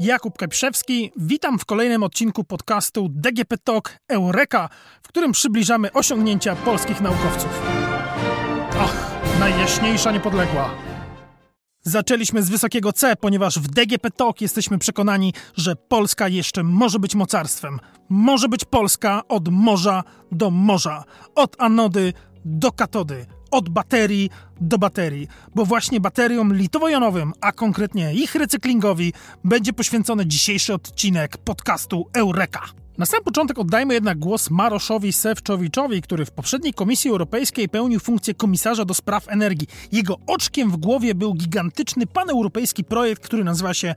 Jakub Kepszewski. Witam w kolejnym odcinku podcastu DGP Talk Eureka, w którym przybliżamy osiągnięcia polskich naukowców. Ach, najjaśniejsza niepodległa. Zaczęliśmy z wysokiego C, ponieważ w DGP Talk jesteśmy przekonani, że Polska jeszcze może być mocarstwem. Może być Polska od morza do morza, od anody do katody od baterii do baterii, bo właśnie bateriom litowo-jonowym, a konkretnie ich recyklingowi, będzie poświęcony dzisiejszy odcinek podcastu Eureka. Na sam początek oddajmy jednak głos Maroszowi Sewczowiczowi, który w poprzedniej Komisji Europejskiej pełnił funkcję komisarza do spraw energii. Jego oczkiem w głowie był gigantyczny paneuropejski projekt, który nazywa się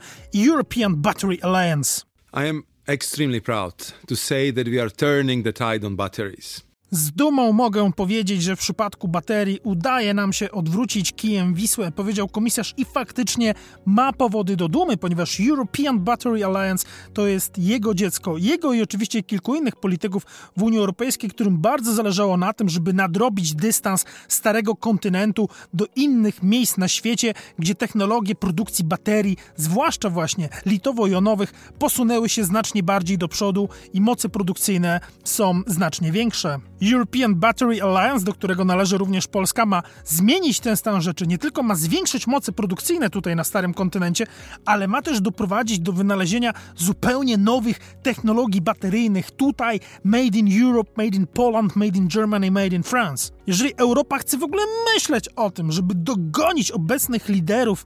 European Battery Alliance. I am extremely proud to say that we are turning the tide on batteries. Z dumą mogę powiedzieć, że w przypadku baterii udaje nam się odwrócić kijem Wisłę, powiedział komisarz i faktycznie ma powody do dumy, ponieważ European Battery Alliance to jest jego dziecko, jego i oczywiście kilku innych polityków w Unii Europejskiej, którym bardzo zależało na tym, żeby nadrobić dystans starego kontynentu do innych miejsc na świecie, gdzie technologie produkcji baterii, zwłaszcza właśnie litowo-jonowych, posunęły się znacznie bardziej do przodu i moce produkcyjne są znacznie większe. European Battery Alliance, do którego należy również Polska, ma zmienić ten stan rzeczy. Nie tylko ma zwiększyć moce produkcyjne tutaj na starym kontynencie, ale ma też doprowadzić do wynalezienia zupełnie nowych technologii bateryjnych tutaj, made in Europe, made in Poland, made in Germany, made in France. Jeżeli Europa chce w ogóle myśleć o tym, żeby dogonić obecnych liderów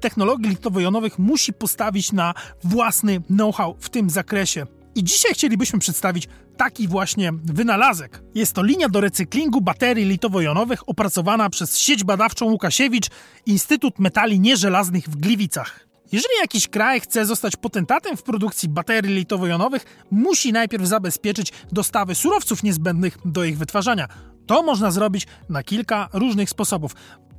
technologii litowo-jonowych, musi postawić na własny know-how w tym zakresie. I dzisiaj chcielibyśmy przedstawić taki właśnie wynalazek. Jest to linia do recyklingu baterii litowo-jonowych opracowana przez sieć badawczą Łukasiewicz Instytut Metali Nieżelaznych w Gliwicach. Jeżeli jakiś kraj chce zostać potentatem w produkcji baterii litowo-jonowych, musi najpierw zabezpieczyć dostawy surowców niezbędnych do ich wytwarzania. To można zrobić na kilka różnych sposobów.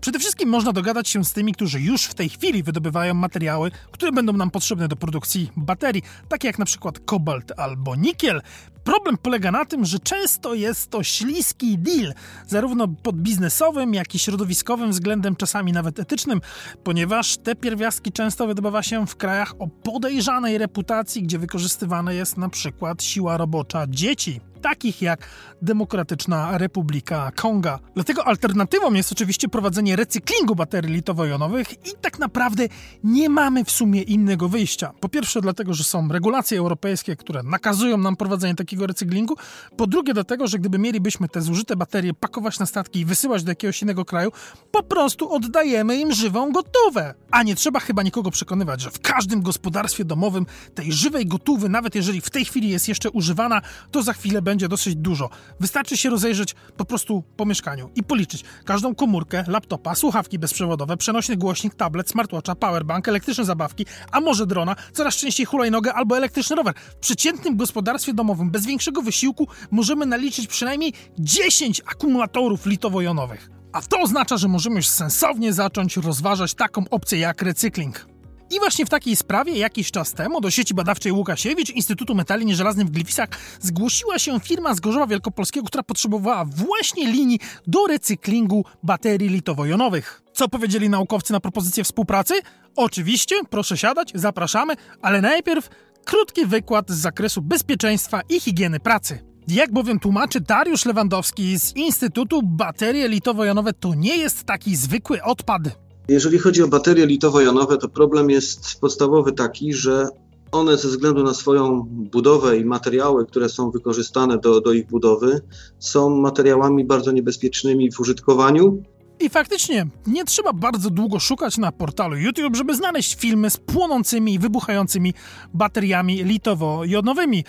Przede wszystkim można dogadać się z tymi, którzy już w tej chwili wydobywają materiały, które będą nam potrzebne do produkcji baterii, takie jak na przykład kobalt albo nikiel. Problem polega na tym, że często jest to śliski deal, zarówno pod biznesowym, jak i środowiskowym względem, czasami nawet etycznym, ponieważ te pierwiastki często wydobywa się w krajach o podejrzanej reputacji, gdzie wykorzystywana jest na przykład siła robocza dzieci takich jak Demokratyczna Republika Konga. Dlatego alternatywą jest oczywiście prowadzenie recyklingu baterii litowo-jonowych i tak naprawdę nie mamy w sumie innego wyjścia. Po pierwsze dlatego, że są regulacje europejskie, które nakazują nam prowadzenie takiego recyklingu. Po drugie dlatego, że gdyby mielibyśmy te zużyte baterie pakować na statki i wysyłać do jakiegoś innego kraju, po prostu oddajemy im żywą gotówę. A nie trzeba chyba nikogo przekonywać, że w każdym gospodarstwie domowym tej żywej gotówy, nawet jeżeli w tej chwili jest jeszcze używana, to za chwilę będzie będzie dosyć dużo. Wystarczy się rozejrzeć po prostu po mieszkaniu i policzyć każdą komórkę, laptopa, słuchawki bezprzewodowe, przenośny głośnik, tablet, smartwatcha, powerbank, elektryczne zabawki, a może drona, coraz częściej hulajnogę albo elektryczny rower. W przeciętnym gospodarstwie domowym bez większego wysiłku możemy naliczyć przynajmniej 10 akumulatorów litowo-jonowych. A to oznacza, że możemy już sensownie zacząć rozważać taką opcję jak recykling. I właśnie w takiej sprawie jakiś czas temu do sieci badawczej Łukasiewicz Instytutu Metali Nieżelaznych w Gliwicach zgłosiła się firma z Gorzowa Wielkopolskiego, która potrzebowała właśnie linii do recyklingu baterii litowo-jonowych. Co powiedzieli naukowcy na propozycję współpracy? Oczywiście, proszę siadać, zapraszamy, ale najpierw krótki wykład z zakresu bezpieczeństwa i higieny pracy. Jak bowiem tłumaczy Dariusz Lewandowski z Instytutu, baterie litowo-jonowe to nie jest taki zwykły odpad. Jeżeli chodzi o baterie litowo-jonowe, to problem jest podstawowy taki, że one ze względu na swoją budowę i materiały, które są wykorzystane do, do ich budowy, są materiałami bardzo niebezpiecznymi w użytkowaniu. I faktycznie, nie trzeba bardzo długo szukać na portalu YouTube, żeby znaleźć filmy z płonącymi i wybuchającymi bateriami litowo-jonowymi.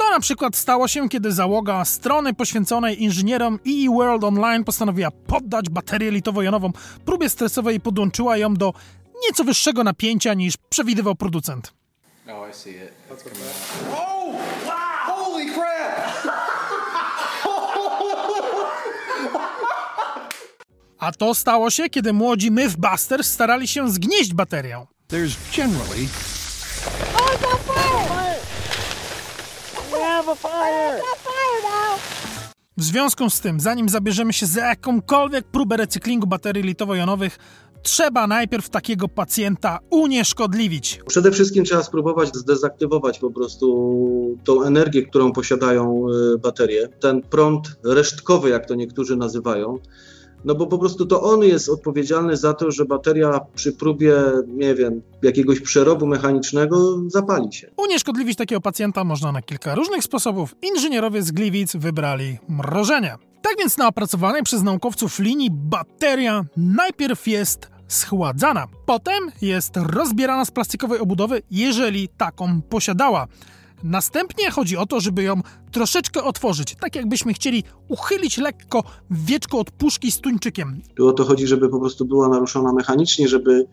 To na przykład stało się, kiedy załoga strony poświęconej inżynierom EE World Online postanowiła poddać baterię litowo-jonową próbie stresowej i podłączyła ją do nieco wyższego napięcia niż przewidywał producent. Oh, I see it. Oh, wow! Holy crap! A to stało się, kiedy młodzi Mythbusters starali się zgnieść baterię. There's generally... Oh, w związku z tym, zanim zabierzemy się za jakąkolwiek próbę recyklingu baterii litowo-jonowych, trzeba najpierw takiego pacjenta unieszkodliwić. Przede wszystkim trzeba spróbować zdezaktywować po prostu tą energię, którą posiadają y, baterie. Ten prąd resztkowy, jak to niektórzy nazywają, no bo po prostu to on jest odpowiedzialny za to, że bateria przy próbie, nie wiem, jakiegoś przerobu mechanicznego zapali się. Unieszkodliwić takiego pacjenta można na kilka różnych sposobów. Inżynierowie z Gliwic wybrali mrożenie. Tak więc na opracowanej przez naukowców linii bateria najpierw jest schładzana. Potem jest rozbierana z plastikowej obudowy, jeżeli taką posiadała. Następnie chodzi o to, żeby ją troszeczkę otworzyć, tak jakbyśmy chcieli uchylić lekko wieczko od puszki z tuńczykiem. Tu o to chodzi, żeby po prostu była naruszona mechanicznie, żeby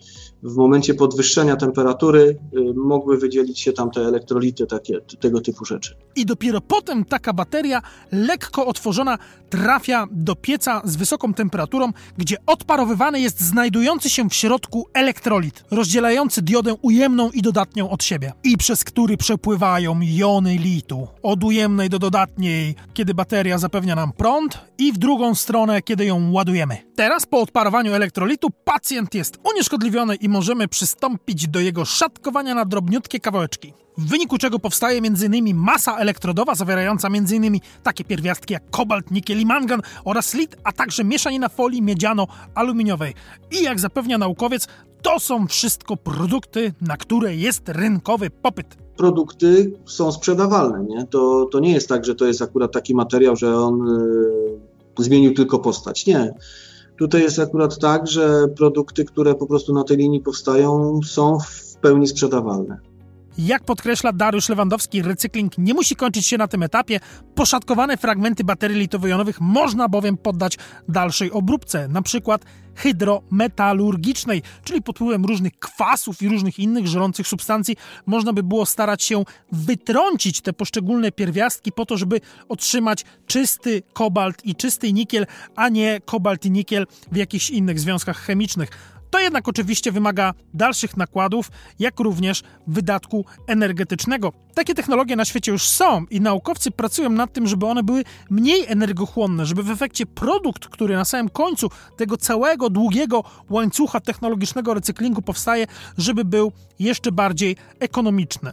w momencie podwyższenia temperatury y, mogły wydzielić się tam te elektrolity, takie, tego typu rzeczy. I dopiero potem taka bateria lekko otworzona trafia do pieca z wysoką temperaturą, gdzie odparowywany jest znajdujący się w środku elektrolit, rozdzielający diodę ujemną i dodatnią od siebie i przez który przepływają jony litu od ujemnej do dodatniej, kiedy bateria zapewnia nam prąd i w drugą stronę, kiedy ją ładujemy. Teraz po odparowaniu elektrolitu pacjent jest unieszkodliwiony i możemy przystąpić do jego szatkowania na drobniutkie kawałeczki. W wyniku czego powstaje m.in. masa elektrodowa zawierająca m.in. takie pierwiastki jak kobalt, nikiel i mangan oraz lit, a także mieszanina folii miedziano-aluminiowej. I jak zapewnia naukowiec, to są wszystko produkty, na które jest rynkowy popyt produkty są sprzedawalne. Nie? To, to nie jest tak, że to jest akurat taki materiał, że on y, zmienił tylko postać. Nie. Tutaj jest akurat tak, że produkty, które po prostu na tej linii powstają, są w pełni sprzedawalne. Jak podkreśla Dariusz Lewandowski, recykling nie musi kończyć się na tym etapie. Poszatkowane fragmenty baterii litowo-jonowych można bowiem poddać dalszej obróbce, na przykład hydrometalurgicznej, czyli pod wpływem różnych kwasów i różnych innych żrących substancji można by było starać się wytrącić te poszczególne pierwiastki po to, żeby otrzymać czysty kobalt i czysty nikiel, a nie kobalt i nikiel w jakichś innych związkach chemicznych. To jednak oczywiście wymaga dalszych nakładów, jak również wydatku energetycznego. Takie technologie na świecie już są i naukowcy pracują nad tym, żeby one były mniej energochłonne, żeby w efekcie produkt, który na samym końcu tego całego długiego łańcucha technologicznego recyklingu powstaje, żeby był jeszcze bardziej ekonomiczny.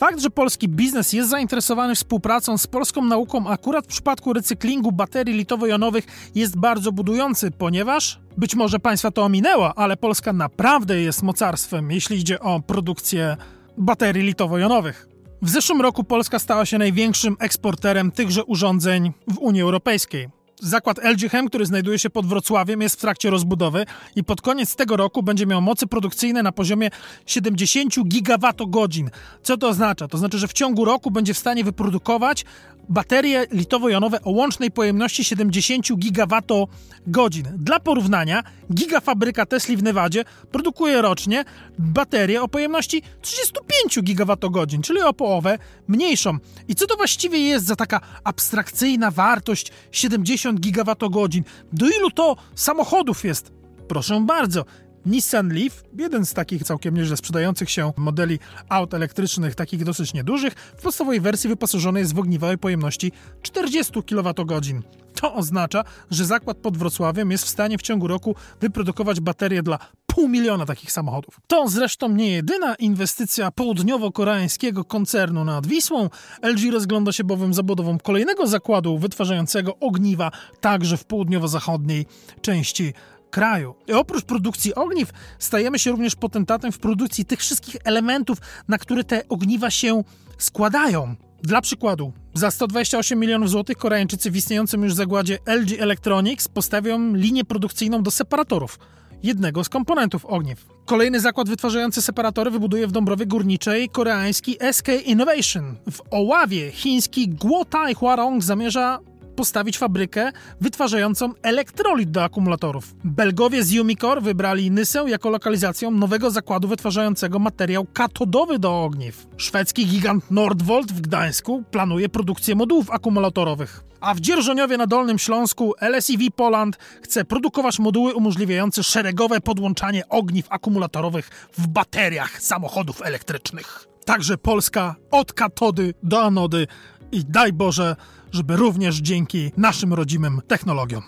Fakt, że polski biznes jest zainteresowany współpracą z polską nauką akurat w przypadku recyklingu baterii litowo-jonowych jest bardzo budujący, ponieważ być może Państwa to ominęło, ale Polska naprawdę jest mocarstwem, jeśli idzie o produkcję baterii litowo-jonowych. W zeszłym roku Polska stała się największym eksporterem tychże urządzeń w Unii Europejskiej. Zakład LG Chem, który znajduje się pod Wrocławiem, jest w trakcie rozbudowy i pod koniec tego roku będzie miał mocy produkcyjne na poziomie 70 gigawatogodzin. Co to oznacza? To znaczy, że w ciągu roku będzie w stanie wyprodukować baterie litowo-jonowe o łącznej pojemności 70 gigawatogodzin. Dla porównania, gigafabryka Tesla w Nevadzie produkuje rocznie baterię o pojemności 35 gigawatogodzin, czyli o połowę mniejszą. I co to właściwie jest za taka abstrakcyjna wartość 70 gigawatogodzin? Do ilu to samochodów jest? Proszę bardzo, Nissan Leaf, jeden z takich całkiem nieźle sprzedających się modeli aut elektrycznych, takich dosyć niedużych, w podstawowej wersji wyposażony jest w ogniwa o pojemności 40 kWh. To oznacza, że zakład pod Wrocławiem jest w stanie w ciągu roku wyprodukować baterie dla pół miliona takich samochodów. To zresztą nie jedyna inwestycja południowo-koreańskiego koncernu nad Wisłą. LG rozgląda się bowiem zabudową kolejnego zakładu wytwarzającego ogniwa także w południowo-zachodniej części kraju. I oprócz produkcji ogniw stajemy się również potentatem w produkcji tych wszystkich elementów, na które te ogniwa się składają. Dla przykładu, za 128 milionów złotych Koreańczycy w istniejącym już zakładzie LG Electronics postawią linię produkcyjną do separatorów, jednego z komponentów ogniw. Kolejny zakład wytwarzający separatory wybuduje w Dąbrowie Górniczej koreański SK Innovation. W Oławie chiński Guotai Huarong zamierza postawić fabrykę wytwarzającą elektrolit do akumulatorów. Belgowie z Umicore wybrali Nysę jako lokalizację nowego zakładu wytwarzającego materiał katodowy do ogniw. Szwedzki gigant Nordvolt w Gdańsku planuje produkcję modułów akumulatorowych. A w Dzierżoniowie na Dolnym Śląsku LSEV Poland chce produkować moduły umożliwiające szeregowe podłączanie ogniw akumulatorowych w bateriach samochodów elektrycznych. Także Polska od katody do anody i daj Boże, żeby również dzięki naszym rodzimym technologiom.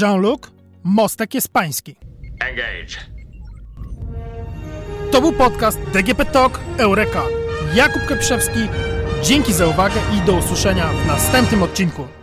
Jean-Luc, mostek jest pański. Engage. To był podcast DGP Talk Eureka. Jakub Keprzewski. Dzięki za uwagę i do usłyszenia w następnym odcinku.